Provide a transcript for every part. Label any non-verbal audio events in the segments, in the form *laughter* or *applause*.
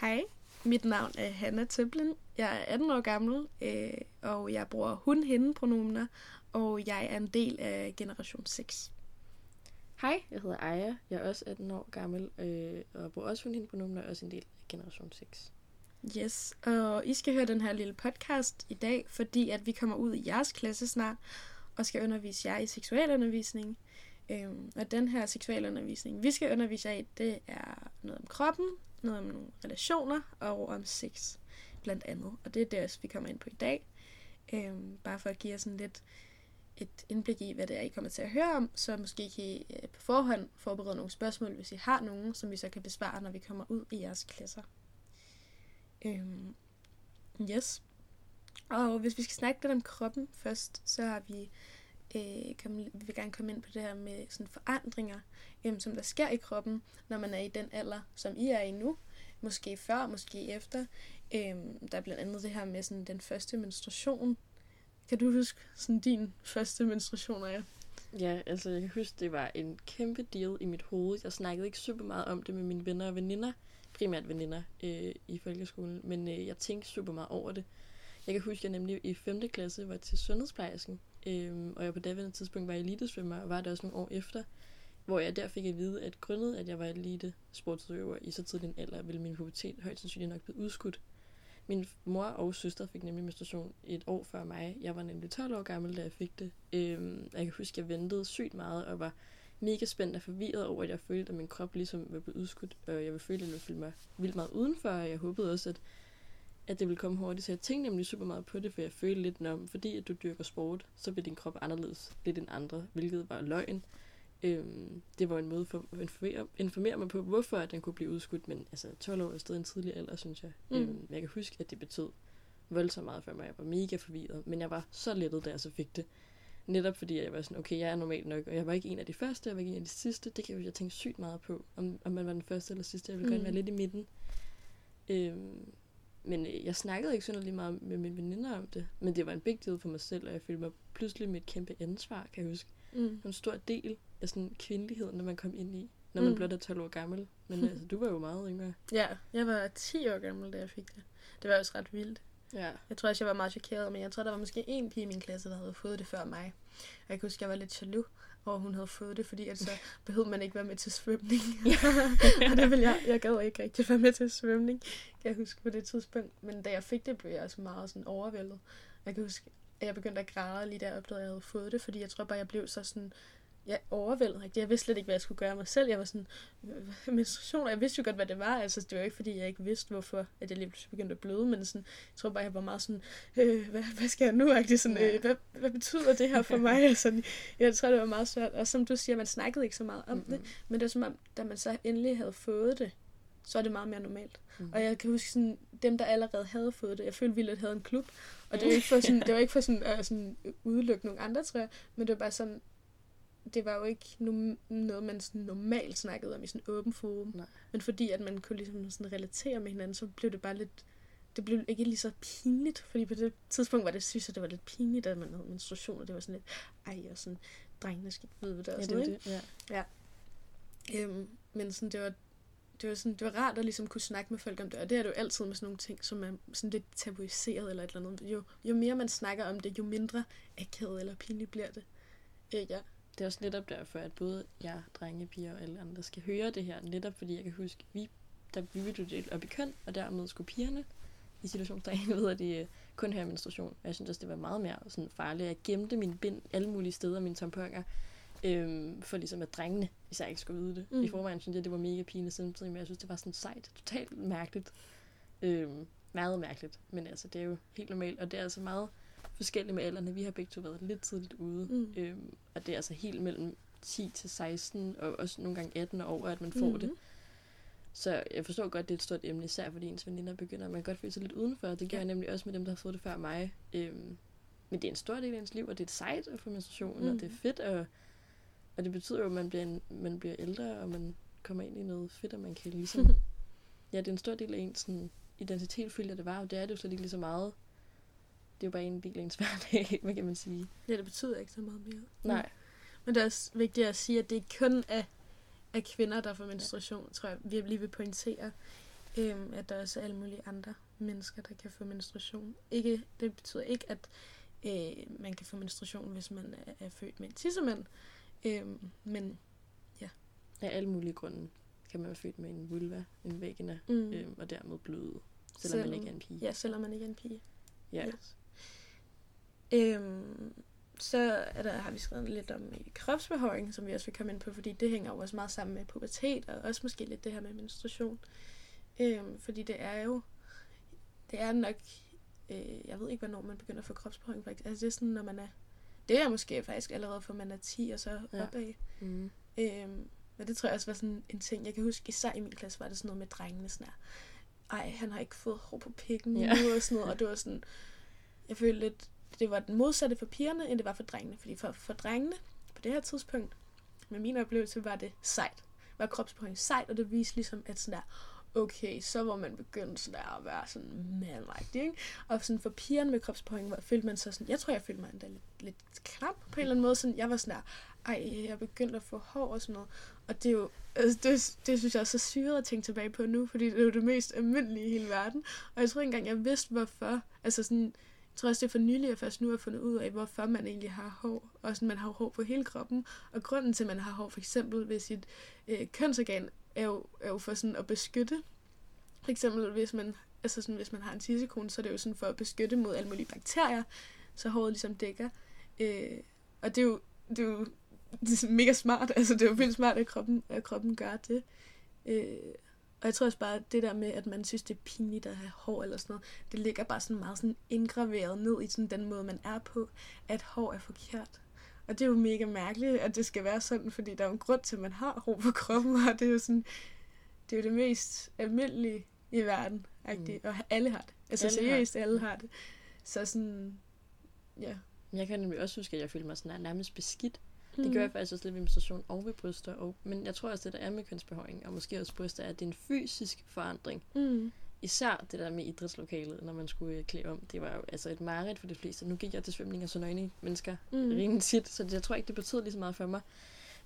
Hej, mit navn er Hanna Tøblin. Jeg er 18 år gammel, øh, og jeg bruger hun-hende-pronomener, og jeg er en del af generation 6. Hej, jeg hedder Aya. Jeg er også 18 år gammel, øh, og bruger også hun-hende-pronomener, og også en del af generation 6. Yes, og I skal høre den her lille podcast i dag, fordi at vi kommer ud i jeres klasse snart, og skal undervise jer i seksualundervisning. Øhm, og den her seksualundervisning, vi skal undervise jer i, det er noget om kroppen, noget om nogle relationer og om sex, blandt andet. Og det er det, vi kommer ind på i dag. Øhm, bare for at give jer sådan lidt et indblik i, hvad det er, I kommer til at høre om, så måske kan I øh, på forhånd forberede nogle spørgsmål, hvis I har nogen, som vi så kan besvare, når vi kommer ud i jeres klasser. Øhm, yes. Og hvis vi skal snakke lidt om kroppen først, så har vi øh, kom, vi vil gerne komme ind på det her med sådan forandringer, øh, som der sker i kroppen, når man er i den alder, som I er i nu. Måske før, måske efter. Øh, der er blandt andet det her med sådan den første menstruation. Kan du huske sådan din første menstruation, af? Ja, altså jeg kan huske, det var en kæmpe deal i mit hoved. Jeg snakkede ikke super meget om det med mine venner og veninder, primært veninder øh, i folkeskolen, men øh, jeg tænkte super meget over det. Jeg kan huske, at jeg nemlig i 5. klasse var til sundhedsplejersken, Øhm, og jeg på daværende tidspunkt var elitesvømmer, og var det også nogle år efter, hvor jeg der fik at vide, at grundet, at jeg var elite sportsudøver i så tidlig en alder, ville min pubertet højst sandsynligt nok blive udskudt. Min mor og søster fik nemlig menstruation et år før mig. Jeg var nemlig 12 år gammel, da jeg fik det. Øhm, jeg kan huske, at jeg ventede sygt meget og var mega spændt og forvirret over, at jeg følte, at min krop ligesom var blevet udskudt. Og jeg ville føle, at jeg ville føle mig vildt meget udenfor, og jeg håbede også, at at det ville komme hurtigt. Så jeg tænkte nemlig super meget på det, for jeg følte lidt, om fordi at du dyrker sport, så vil din krop anderledes lidt end andre, hvilket var løgn. Øhm, det var en måde for at informere, informere mig på, hvorfor at den kunne blive udskudt, men altså 12 år er stadig en tidlig alder, synes jeg. Mm. Øhm, jeg kan huske, at det betød voldsomt meget for mig. Jeg var mega forvirret, men jeg var så lettet, da jeg så fik det. Netop fordi jeg var sådan, okay, jeg er normal nok, og jeg var ikke en af de første, jeg var ikke en af de sidste. Det kan jeg, tænke sygt meget på, om, om man var den første eller sidste. Jeg ville mm. gerne være lidt i midten. Øhm, men øh, jeg snakkede ikke sådan lige meget med mine veninder om det. Men det var en big deal for mig selv, og jeg følte mig pludselig med et kæmpe ansvar, kan jeg huske. Mm. En stor del af sådan kvindelighed, når man kom ind i, når man mm. blot er 12 år gammel. Men *laughs* altså, du var jo meget yngre. Ja, jeg var 10 år gammel, da jeg fik det. Det var også ret vildt. Ja. Jeg tror også, jeg var meget chokeret, men jeg tror, der var måske en pige i min klasse, der havde fået det før mig. Og jeg kan huske, jeg var lidt jaloux over, hun havde fået det, fordi altså, *laughs* behøvede man ikke være med til svømning. *laughs* og det ville jeg, jeg gad ikke rigtig være med til svømning, kan jeg huske på det tidspunkt. Men da jeg fik det, blev jeg også meget sådan overvældet. Jeg kan huske, at jeg begyndte at græde lige da jeg opdagede, at jeg havde fået det, fordi jeg tror bare, jeg blev så sådan jeg overvældet rigtig. Jeg vidste slet ikke, hvad jeg skulle gøre mig selv. Jeg var sådan, menstruation, og jeg vidste jo godt, hvad det var. Altså, det var ikke, fordi jeg ikke vidste, hvorfor at jeg lige pludselig begyndte at bløde, men sådan, jeg tror bare, jeg var meget sådan, øh, hvad, hvad skal jeg nu? Rigtig sådan, øh, hvad, hvad, betyder det her for mig? *laughs* altså, jeg tror, det var meget svært. Og som du siger, man snakkede ikke så meget om mm-hmm. det, men det var som om, da man så endelig havde fået det, så er det meget mere normalt. Mm. Og jeg kan huske sådan, dem, der allerede havde fået det, jeg følte vildt, at havde en klub, og det var ikke for sådan, det var ikke for *laughs* sådan, uh, sådan udelukke nogle andre, tror jeg, men det var bare sådan, det var jo ikke no- noget, man sådan normalt snakkede om i sådan en åben forum. Nej. Men fordi at man kunne ligesom sådan relatere med hinanden, så blev det bare lidt... Det blev ikke lige så pinligt, fordi på det tidspunkt var det, synes jeg, det var lidt pinligt, at man havde menstruation, og det var sådan lidt, ej, og sådan, drengene skal vide det, og sådan, ja, det, det, ja. ja. Øhm, men sådan, det var, det var, sådan, det var rart at ligesom kunne snakke med folk om det, og det er det jo altid med sådan nogle ting, som er sådan lidt tabuiseret eller et eller andet. Jo, jo mere man snakker om det, jo mindre akavet eller pinligt bliver det. Øh, ja. Det er også netop derfor, at både jeg, drenge, piger og alle andre skal høre det her. Netop fordi jeg kan huske, vi, der vi ville delt op i køn, og dermed skulle pigerne i situationsdrenge ved, at de øh, kun have menstruation. Og jeg synes også, det var meget mere sådan farligt. Jeg gemte mine bind alle mulige steder, mine tamponer, øhm, for ligesom at drengene især ikke skulle vide det. Mm. I forvejen synes jeg, det var mega pinligt samtidig, men jeg synes, det var sådan sejt. Totalt mærkeligt. Øhm, meget mærkeligt. Men altså, det er jo helt normalt, og det er altså meget forskellige med alderne. Vi har begge to været lidt tidligt ude. Mm. Øhm, og det er altså helt mellem 10 til 16, og også nogle gange 18 år over, at man får mm-hmm. det. Så jeg forstår godt, det er et stort emne, især fordi ens veninder begynder, man kan godt føle sig lidt udenfor. Det gør ja. jeg nemlig også med dem, der har fået det før mig. Øhm, men det er en stor del af ens liv, og det er et sejt at få menstruation, mm. og det er fedt, og, og det betyder jo, at man bliver, en, man bliver ældre, og man kommer ind i noget fedt, og man kan ligesom... *laughs* ja, det er en stor del af ens sådan, identitet, følger det var, og det er det jo slet ikke lige så meget det er jo bare en del af ens *laughs* hverdag, hvad kan man sige. Ja, det betyder ikke så meget mere. Nej. Men det er også vigtigt at sige, at det ikke kun er, er kvinder, der får menstruation, ja. tror jeg, vi lige vil pointere. Øhm, at der også er alle mulige andre mennesker, der kan få menstruation. Ikke, det betyder ikke, at øh, man kan få menstruation, hvis man er, er født med en tissemand. Øhm, men ja. Af alle mulige grunde kan man være født med en vulva, en vagina, mm. øhm, og dermed bløde, selvom, selvom man ikke er en pige. Ja, selvom man ikke er en pige. Ja. Yes. Øhm, så er der, har vi skrevet lidt om kropsbehøring, som vi også vil komme ind på, fordi det hænger jo også meget sammen med pubertet, og også måske lidt det her med menstruation. Øhm, fordi det er jo, det er nok, øh, jeg ved ikke, hvornår man begynder at få kropsbehøring faktisk. Altså det er sådan, når man er, det er måske faktisk allerede fra man er 10 og så ja. opad. Mm. Øhm, men det tror jeg også var sådan en ting, jeg kan huske, især i min klasse var det sådan noget med drengene sådan her. Ej, han har ikke fået hår på pikken ja. nu og sådan noget, og det var sådan, jeg følte lidt, det var den modsatte for pigerne, end det var for drengene. Fordi for, for drengene, på det her tidspunkt, med min oplevelse, var det sejt. Var kropsprøvning sejt, og det viste ligesom, at sådan der, okay, så var man begyndt sådan der at være sådan manlagtig, ikke? Og sådan for pigerne med kropspoint, var, følte man så sådan, jeg tror, jeg følte mig endda lidt, lidt knap på en eller anden måde. Sådan, jeg var sådan der, ej, jeg begyndte at få hår og sådan noget. Og det er jo, altså det, det synes jeg er så syret at tænke tilbage på nu, fordi det er jo det mest almindelige i hele verden. Og jeg tror ikke engang, jeg vidste hvorfor. Altså sådan, jeg tror også, det er for nylig, at først nu har fundet ud af, hvorfor man egentlig har hår. Og sådan, man har hår på hele kroppen. Og grunden til, at man har hår, for eksempel ved sit øh, kønsorgan, er jo, er jo for sådan at beskytte. For eksempel, hvis man, altså sådan, hvis man har en tissekone, så er det jo sådan for at beskytte mod alle mulige bakterier, så håret ligesom dækker. Øh, og det er jo, det er jo det *laughs* er mega smart. Altså, det er jo vildt smart, at kroppen, at kroppen gør det. Øh, og jeg tror også bare, det der med, at man synes, det er pinligt at have hår eller sådan noget, det ligger bare sådan meget sådan indgraveret ned i sådan den måde, man er på, at hår er forkert. Og det er jo mega mærkeligt, at det skal være sådan, fordi der er jo en grund til, at man har hår på kroppen, *laughs* og det er jo sådan, det er jo det mest almindelige i verden, mm. og alle har det. Altså alle seriøst, har. alle har det. Så sådan, ja. Jeg kan nemlig også huske, at jeg følte mig sådan nærmest beskidt, Mm. Det gør jeg faktisk også lidt ved menstruation og ved bryster. Og, men jeg tror også, det der er med kønsbehøring, og måske også bryster, er, at det er en fysisk forandring. Mm. Især det der med idrætslokalet, når man skulle øh, klæde om. Det var jo altså et mareridt for de fleste. Nu gik jeg til svømning og så nøgne mennesker mm. rimelig tit, så det, jeg tror ikke, det betød lige så meget for mig.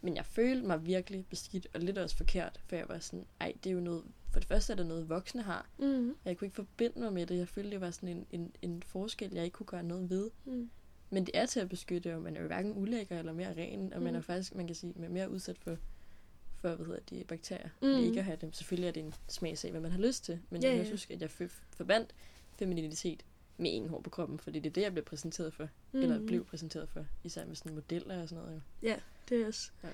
Men jeg følte mig virkelig beskidt, og lidt også forkert, for jeg var sådan, ej, det er jo noget, for det første er det noget, voksne har. Mm. Jeg kunne ikke forbinde mig med det. Jeg følte, det var sådan en, en, en forskel, jeg ikke kunne gøre noget ved. Mm. Men det er til at beskytte, og man er jo hverken ulækker eller mere ren, og mm. man er faktisk, man kan sige, man er mere udsat for, for hvad hedder de, bakterier, mm. ikke at have dem. Selvfølgelig er det en smagsag, hvad man har lyst til, men yeah, jeg kan huske, at jeg forbandt femininitet med ingen hår på kroppen, fordi det er det, jeg blev præsenteret for, mm. eller blev præsenteret for, især med sådan modeller og sådan noget. Jo. Ja, det er også, ja.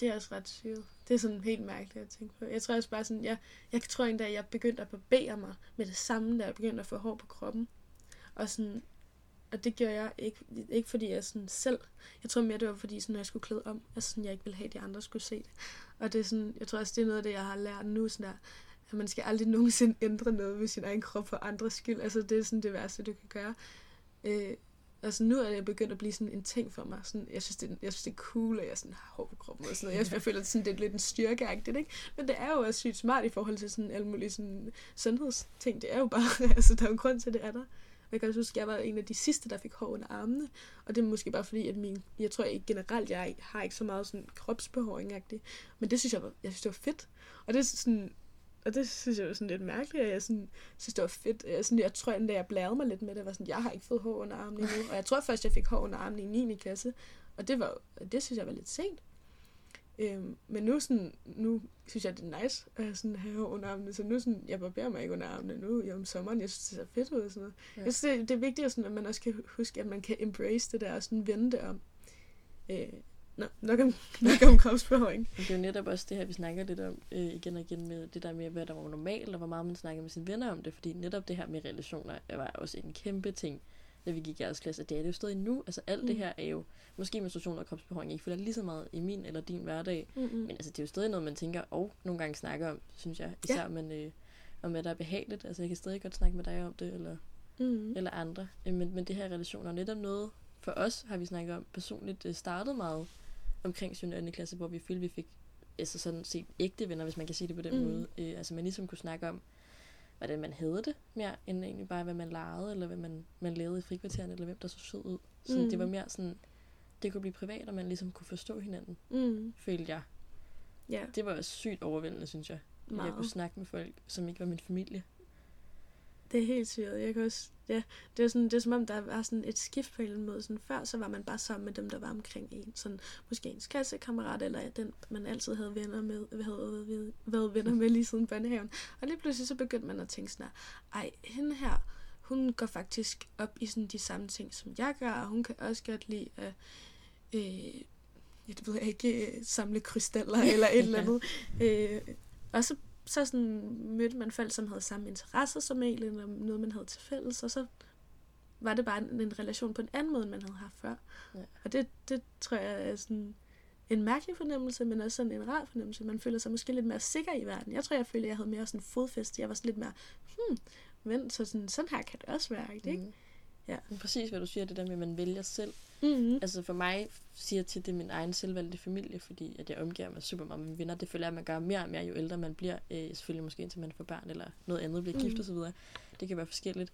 det er også ret syret. Det er sådan helt mærkeligt at tænke på. Jeg tror også bare sådan, jeg, jeg tror endda, at jeg begyndte at barbere mig med det samme, da jeg begyndte at få hår på kroppen. Og sådan, og det gjorde jeg ikke, ikke fordi jeg sådan selv, jeg tror mere det var fordi, sådan, når jeg skulle klæde om, altså sådan, jeg ikke ville have, at de andre skulle se det. Og det er sådan, jeg tror også, det er noget af det, jeg har lært nu, sådan der, at man skal aldrig nogensinde *laughs* ændre noget ved sin egen krop for andres skyld. Altså det er sådan det værste, du kan gøre. Øh, altså nu er det begyndt at blive sådan en ting for mig. Sådan, jeg, synes, det, jeg synes, det er cool, at jeg sådan har hård på kroppen og sådan noget. Jeg, jeg føler, at sådan, det er lidt en styrkeagtigt, ikke? Men det er jo også sygt smart i forhold til sådan alle mulige sådan, sundhedsting. Det er jo bare, *laughs* altså der er jo grund til, at det er der jeg kan også huske, at jeg var en af de sidste, der fik hår under armene. Og det er måske bare fordi, at min, jeg tror ikke generelt, jeg har ikke så meget sådan kropsbehåring -agtigt. Men det synes jeg, var, jeg synes, det var fedt. Og det er sådan, og det synes jeg var sådan lidt mærkeligt, at jeg sådan, synes, det var fedt. Jeg, sådan, jeg tror endda, jeg blærede mig lidt med det. var sådan, jeg har ikke fået hår under armene endnu. Og jeg tror først, jeg fik hår under armene i 9. klasse. Og det, var, det synes jeg var lidt sent. Øhm, men nu, sådan, nu synes jeg, det er nice at sådan have under armene. Så nu sådan, jeg barberer mig ikke under armene nu i om sommeren. Jeg synes, det ser fedt ud og sådan noget. Ja. Jeg synes, det, det er vigtigt, sådan, at man også kan huske, at man kan embrace det der og sådan vende det om. Øh, Nå, nok om, *laughs* nok om kropsbehøring. Det er jo netop også det her, vi snakker lidt om øh, igen og igen med det der med, hvad der var normalt, og hvor meget man snakker med sine venner om det. Fordi netop det her med relationer var også en kæmpe ting da vi gik i jeres klasse. Det er det jo stadig nu. Altså alt mm. det her er jo, måske menstruation og kropsbehåring ikke føler lige så meget i min eller din hverdag. Mm-hmm. Men altså det er jo stadig noget, man tænker og nogle gange snakker om, synes jeg. Især ja. man, øh, om hvad der er behageligt. Altså jeg kan stadig godt snakke med dig om det, eller, mm. eller andre. Øh, men, men det her relationer er netop noget, for os har vi snakket om personligt det startede meget omkring 7. klasse, hvor vi følte, vi fik altså sådan set ægte venner, hvis man kan sige det på den mm. måde. Øh, altså man ligesom kunne snakke om, hvordan man havde det, mere end egentlig bare, hvad man legede, eller hvad man, man lavede i frikvarteren, eller hvem der så sød ud. Så mm. det var mere sådan, det kunne blive privat, og man ligesom kunne forstå hinanden, mm. følte jeg. Ja. Det var sygt overvældende, synes jeg. meget. Jeg kunne snakke med folk, som ikke var min familie. Det er helt syret. Jeg kan også, ja, det er, sådan, det er som om, der var sådan et skift på en eller anden måde. Sådan, før så var man bare sammen med dem, der var omkring en. Sådan, måske ens klassekammerat, eller den, man altid havde venner med, havde været venner med lige siden børnehaven. Og lige pludselig så begyndte man at tænke sådan, ej, hende her, hun går faktisk op i sådan de samme ting, som jeg gør, og hun kan også godt lide at, øh, jeg ved ikke, samle krystaller *laughs* eller et eller andet. Øh, og så så sådan mødte man folk, som havde samme interesser som en, eller noget, man havde til fælles, og så var det bare en, en relation på en anden måde, end man havde haft før. Ja. Og det, det tror jeg er sådan en mærkelig fornemmelse, men også sådan en rar fornemmelse. Man føler sig måske lidt mere sikker i verden. Jeg tror, jeg følte, at jeg havde mere sådan fodfæste. Jeg var sådan lidt mere, hmm, men så sådan, sådan her kan det også være, ikke? Mm. Ja. Men præcis hvad du siger, det der med, at man vælger selv. Mm-hmm. Altså for mig siger til, at det er min egen selvvalgte familie, fordi at jeg omgiver mig super meget med mine venner. Det føler jeg, at man gør mere og mere, jo ældre man bliver. Øh, selvfølgelig måske indtil man får børn, eller noget andet bliver gift mm-hmm. osv. Det kan være forskelligt.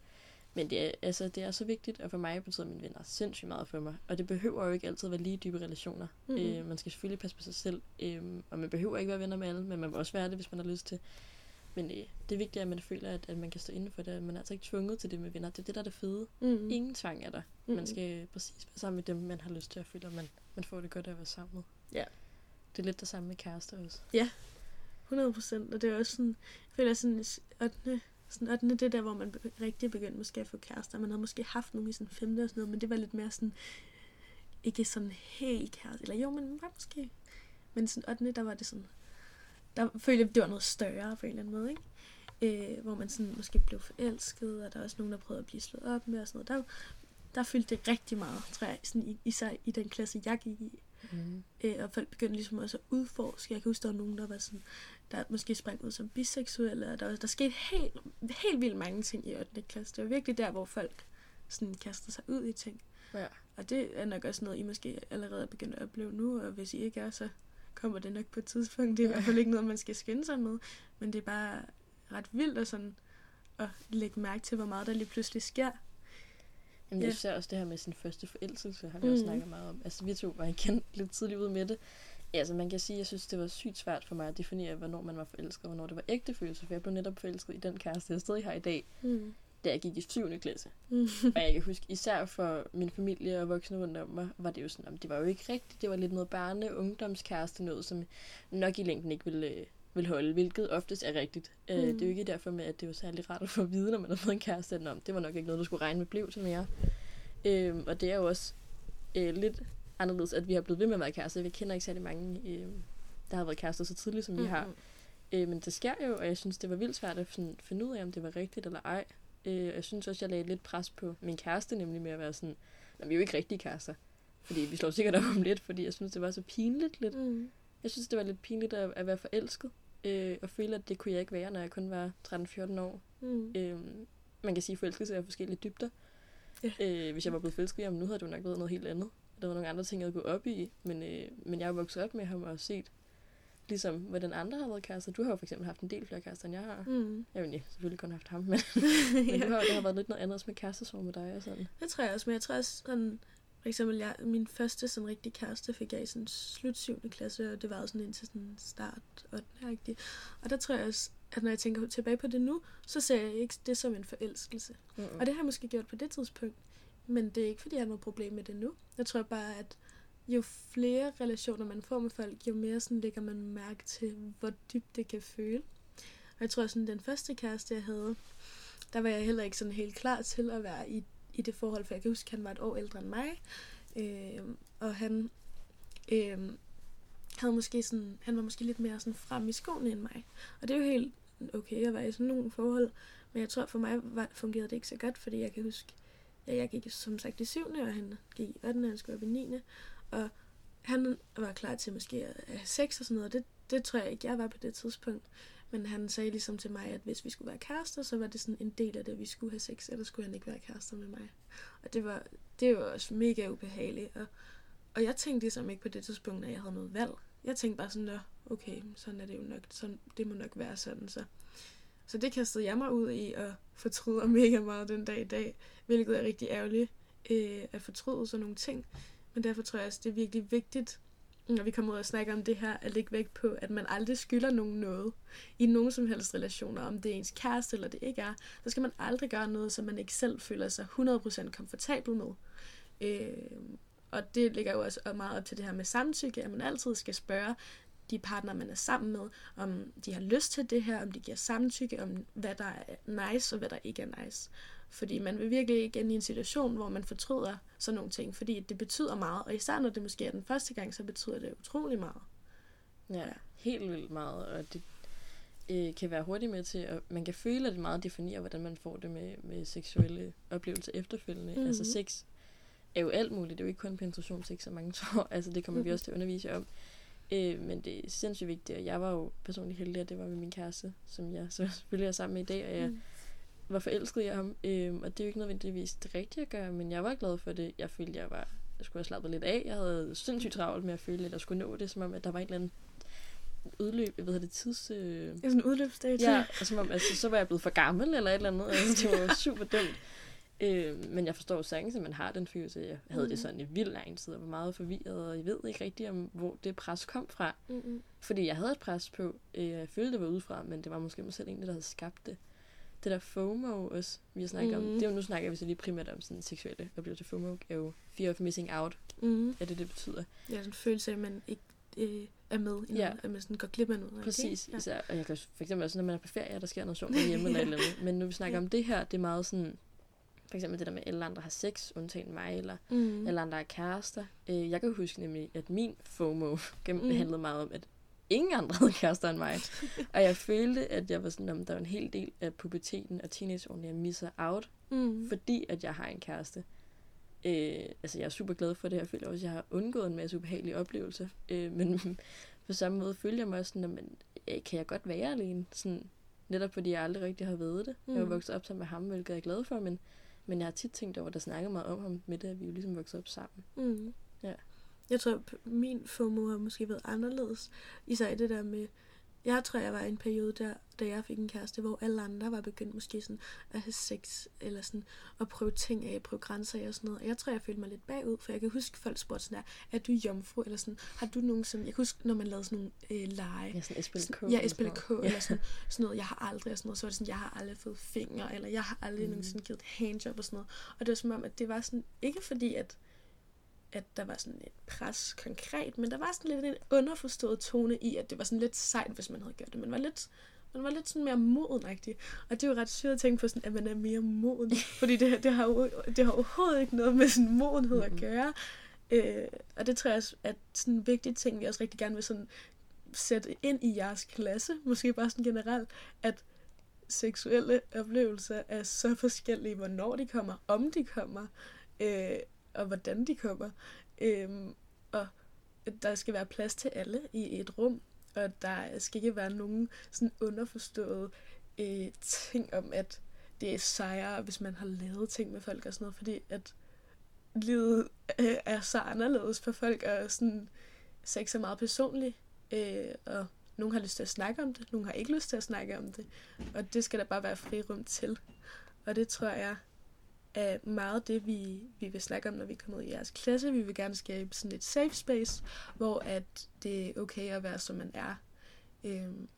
Men det er, altså, det er så vigtigt, og for mig betyder mine venner sindssygt meget for mig. Og det behøver jo ikke altid at være lige dybe relationer. Mm-hmm. Øh, man skal selvfølgelig passe på sig selv, øh, og man behøver ikke være venner med alle, men man må også være det, hvis man har lyst til. Men øh, det er vigtigt, at man føler, at, at man kan stå inden for det. Man er altså ikke tvunget til det med venner. Det er det, der er det fede. Mm. Ingen tvang er der. Mm. Man skal præcis være sammen med dem, man har lyst til at føle, at man, man får det godt af at være sammen med. Ja. Det er lidt det samme med kærester også. Ja, 100 procent. Og det er også sådan, jeg føler sådan, 8. Sådan 8. det er der, hvor man rigtig begyndte måske at få kærester. Man havde måske haft nogle i sådan 5. og sådan noget, men det var lidt mere sådan, ikke sådan helt kæreste. Eller jo, men var måske. Men sådan 8. der var det sådan, der følte jeg, det var noget større på en eller anden måde, ikke? Øh, hvor man sådan måske blev forelsket, og der er også nogen, der prøvede at blive slået op med og sådan noget. Der, der fyldte det rigtig meget, tror jeg, sådan i, især i den klasse, jeg gik i. Mm. Øh, og folk begyndte ligesom også at udforske. Jeg kan huske, der var nogen, der var sådan, der måske sprang ud som biseksuelle, og der, der skete helt, helt vildt mange ting i 8. klasse. Det var virkelig der, hvor folk sådan kastede sig ud i ting. Ja. Og det er nok også noget, I måske allerede er begyndt at opleve nu, og hvis I ikke er, så kommer det nok på et tidspunkt. Det er i hvert fald ikke noget, man skal skynde sig med. Men det er bare ret vildt at, sådan, at lægge mærke til, hvor meget der lige pludselig sker. Jamen, jeg ser også det her med sin første forelskelse, har vi mm. også snakket meget om. Altså, vi to var igen *laughs* lidt tidligt ude med det. Ja, altså, man kan sige, at jeg synes, det var sygt svært for mig at definere, hvornår man var forelsket, og hvornår det var ægte følelse, for jeg blev netop forelsket i den kæreste, jeg stadig har i dag. Mm da jeg gik i 7. klasse. Mm. og jeg kan huske, især for min familie og voksne rundt om mig, var det jo sådan, det var jo ikke rigtigt. Det var lidt noget barne- ungdomskæreste noget, som nok i længden ikke ville, øh, ville holde, hvilket oftest er rigtigt. Mm. Uh, det er jo ikke derfor med, at det var særlig rart at få at vide, når man har fået en kæreste, om det var nok ikke noget, du skulle regne med blev til mere. Uh, og det er jo også uh, lidt anderledes, at vi har blevet ved med at være kærester. Vi kender ikke særlig mange, uh, der har været kærester så tidligt, som mm. vi har. Uh, men det sker jo, og jeg synes, det var vildt svært at finde ud af, om det var rigtigt eller ej. Øh, jeg synes også, jeg lagde lidt pres på min kæreste, nemlig med at være sådan, vi er jo ikke rigtige kærester. Fordi vi slår sikkert op om lidt, fordi jeg synes, det var så pinligt lidt. Mm. Jeg synes, det var lidt pinligt at, at være forelsket. Øh, og føle, at det kunne jeg ikke være, når jeg kun var 13-14 år. Mm. Øh, man kan sige, at forelskelse er forskellige dybder. Yeah. Øh, hvis jeg var blevet forelsket, jamen nu havde det jo nok været noget helt andet. Der var nogle andre ting, jeg havde gået op i. Men, øh, men jeg er vokset op med ham og set Ligesom, hvordan andre har været kærester. Du har jo for eksempel haft en del flere kærester, end jeg har. Mm. Jeg har selvfølgelig kun haft ham, men, *laughs* men ja. du har, det har været lidt noget andet med kærestesorg med dig og sådan. Det tror jeg også, men jeg tror også sådan, for eksempel, jeg, min første sådan rigtig kæreste fik jeg i sådan slut 7. klasse, og det var sådan indtil sådan start 8. Og der tror jeg også, at når jeg tænker tilbage på det nu, så ser jeg ikke det som en forelskelse. Mm-hmm. Og det har jeg måske gjort på det tidspunkt. Men det er ikke, fordi jeg har noget problem med det nu. Jeg tror bare, at jo flere relationer man får med folk, jo mere sådan lægger man mærke til, hvor dybt det kan føle. Og jeg tror sådan, den første kæreste, jeg havde, der var jeg heller ikke sådan helt klar til at være i, i det forhold, for jeg kan huske, at han var et år ældre end mig. Øh, og han øh, havde måske sådan, han var måske lidt mere sådan frem i skoene end mig. Og det er jo helt okay at være i sådan nogle forhold. Men jeg tror, for mig var, fungerede det ikke så godt, fordi jeg kan huske, ja, jeg gik som sagt i 7. og han gik i 8. og han skulle op i 9. Og han var klar til måske at have sex og sådan noget. Det, det tror jeg ikke, jeg var på det tidspunkt. Men han sagde ligesom til mig, at hvis vi skulle være kærester, så var det sådan en del af det, at vi skulle have sex, eller skulle han ikke være kærester med mig. Og det var, det var også mega ubehageligt. Og, og jeg tænkte ligesom ikke på det tidspunkt, at jeg havde noget valg. Jeg tænkte bare sådan, okay, sådan er det jo nok, sådan, det må nok være sådan, så. Så det kastede jeg mig ud i, og fortryder mega meget den dag i dag, hvilket er rigtig ærgerligt øh, at fortryde sådan nogle ting. Men derfor tror jeg også, det er virkelig vigtigt når vi kommer ud og snakker om det her, at lægge vægt på, at man aldrig skylder nogen noget i nogen som helst relationer, om det er ens kæreste eller det ikke er, så skal man aldrig gøre noget, som man ikke selv føler sig 100% komfortabel med. Øh, og det ligger jo også meget op til det her med samtykke, at man altid skal spørge de partner, man er sammen med, om de har lyst til det her, om de giver samtykke, om hvad der er nice og hvad der ikke er nice. Fordi man vil virkelig ikke ind i en situation, hvor man fortryder sådan nogle ting, fordi det betyder meget, og især når det måske er den første gang, så betyder det utrolig meget. Ja, helt vildt meget, og det øh, kan være hurtigt med til, at man kan føle, at det meget definerer, hvordan man får det med, med seksuelle oplevelser efterfølgende. Mm-hmm. Altså sex er jo alt muligt, det er jo ikke kun penetrationssex, som mange *laughs* tror, altså det kommer mm-hmm. vi også til at undervise om. Øh, men det er sindssygt vigtigt, og jeg var jo personligt heldig, at det var med min kæreste, som jeg så *laughs* selvfølgelig er sammen med i dag, og jeg mm var forelsket i ham, øhm, og det er jo ikke nødvendigvis det rigtige at gøre, men jeg var glad for det. Jeg følte, jeg var, jeg skulle have slappet lidt af. Jeg havde sindssygt travlt med at føle, at jeg skulle nå det, som om, at der var et eller andet udløb, jeg ved det, tids... Øh... Ja, sådan en udløbsdag Ja, og som om, altså, så var jeg blevet for gammel, eller et eller andet. Altså, det var super dumt. Øh, men jeg forstår sagtens, at man har den følelse. Jeg havde mm. det sådan i vild lang tid, og var meget forvirret, og jeg ved ikke rigtig, om, hvor det pres kom fra. Mm-hmm. Fordi jeg havde et pres på. Øh, jeg følte, det var udefra, men det var måske mig selv egentlig, der havde skabt det det der FOMO også, vi har snakket mm. om. Det er jo, nu snakker vi så lige primært om sådan seksuelle oplevelser. FOMO er jo fear of missing out. Mm. Er det, det betyder? Ja, sådan en følelse af, at man ikke øh, er med, i ja. at man sådan går glip af noget. Præcis. Okay? Ja. Især, og jeg kan for eksempel også, når man er på ferie, der sker noget sjovt hjemme eller eller andet. Men nu vi snakker ja. om det her, det er meget sådan, for eksempel det der med, at alle andre har sex, undtagen mig, eller mm. alle andre er kærester. Øh, jeg kan huske nemlig, at min FOMO *laughs* mm. handlede meget om, at ingen andre havde kærester end mig. *laughs* og jeg følte, at jeg var sådan, om der var en hel del af puberteten og teenageårene, jeg misser out, mm. fordi at jeg har en kæreste. Øh, altså, jeg er super glad for det. Jeg føler også, at jeg har undgået en masse ubehagelige oplevelser. Øh, men *laughs* på samme måde følger jeg mig også sådan, at øh, kan jeg godt være alene? Sådan, netop fordi jeg aldrig rigtig har været det. Mm. Jeg mm. vokset op sammen med ham, hvilket jeg er glad for, men, men jeg har tit tænkt over, der snakker meget om ham med det, at vi jo ligesom vokset op sammen. Mm. Jeg tror, min FOMO har måske været anderledes. Især det der med, jeg tror, jeg var i en periode der, da jeg fik en kæreste, hvor alle andre var begyndt måske sådan at have sex, eller sådan at prøve ting af, prøve grænser af og sådan noget. Og jeg tror, jeg følte mig lidt bagud, for jeg kan huske, folk spurgte sådan der, er du jomfru, eller sådan, har du nogen som, jeg kan huske, når man lavede sådan nogle øh, lege. Ja, sådan SPLK. Ja, SPLK, eller, eller sådan, sådan noget, jeg har aldrig, og sådan noget, så var det sådan, jeg har aldrig fået fingre, eller jeg har aldrig mm. nogensinde givet handjob og sådan noget. Og det var som om, at det var sådan, ikke fordi, at at der var sådan et pres konkret, men der var sådan lidt en underforstået tone i, at det var sådan lidt sejt, hvis man havde gjort det. Man var lidt, man var lidt sådan mere modenagtig. Og det er jo ret sygt at tænke på, sådan, at man er mere moden. *laughs* Fordi det, det, har jo, det har overhovedet ikke noget med sådan modenhed mm-hmm. at gøre. Øh, og det tror jeg også, at sådan en vigtig ting, vi også rigtig gerne vil sådan sætte ind i jeres klasse, måske bare sådan generelt, at seksuelle oplevelser er så forskellige, hvornår de kommer, om de kommer. Øh, og hvordan de kommer. Øhm, og der skal være plads til alle i et rum, og der skal ikke være nogen sådan underforståede øh, ting om, at det er sejre, hvis man har lavet ting med folk og sådan noget, fordi at livet øh, er så anderledes for folk, og sådan sex er meget personligt, øh, og nogen har lyst til at snakke om det, nogen har ikke lyst til at snakke om det, og det skal der bare være fri rum til. Og det tror jeg er meget det, vi, vi vil snakke om, når vi kommer ud i jeres klasse. Vi vil gerne skabe sådan et safe space, hvor at det er okay at være, som man er. Øhm,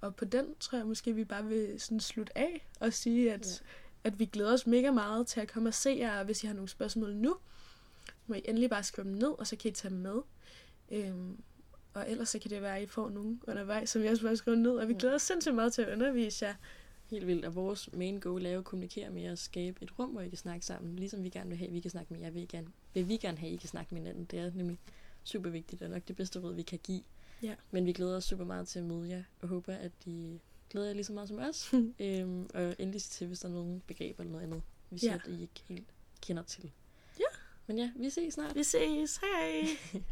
og på den tror jeg måske, vi bare vil sådan slutte af og sige, at, ja. at vi glæder os mega meget til at komme og se jer. Hvis I har nogle spørgsmål nu, må I endelig bare skrive dem ned, og så kan I tage dem med. Øhm, og ellers så kan det være, at I får nogen undervejs, som jeg også bare skrive ned. Og vi glæder os sindssygt meget til at undervise jer Helt vildt. Og vores main goal er at kommunikere med at skabe et rum, hvor I kan snakke sammen. Ligesom vi gerne vil have, at vi kan snakke med jer, vil, gerne, vil vi gerne have, at I kan snakke med hinanden. Det er nemlig super vigtigt, og nok det bedste råd, vi kan give. Ja. Men vi glæder os super meget til at møde jer, og håber, at I glæder jer lige så meget som os. *laughs* øhm, og endelig til, hvis der er nogle begreber eller noget andet, vi siger, ja. at I ikke helt kender til. Ja. Men ja, vi ses snart. Vi ses. Hej. *laughs*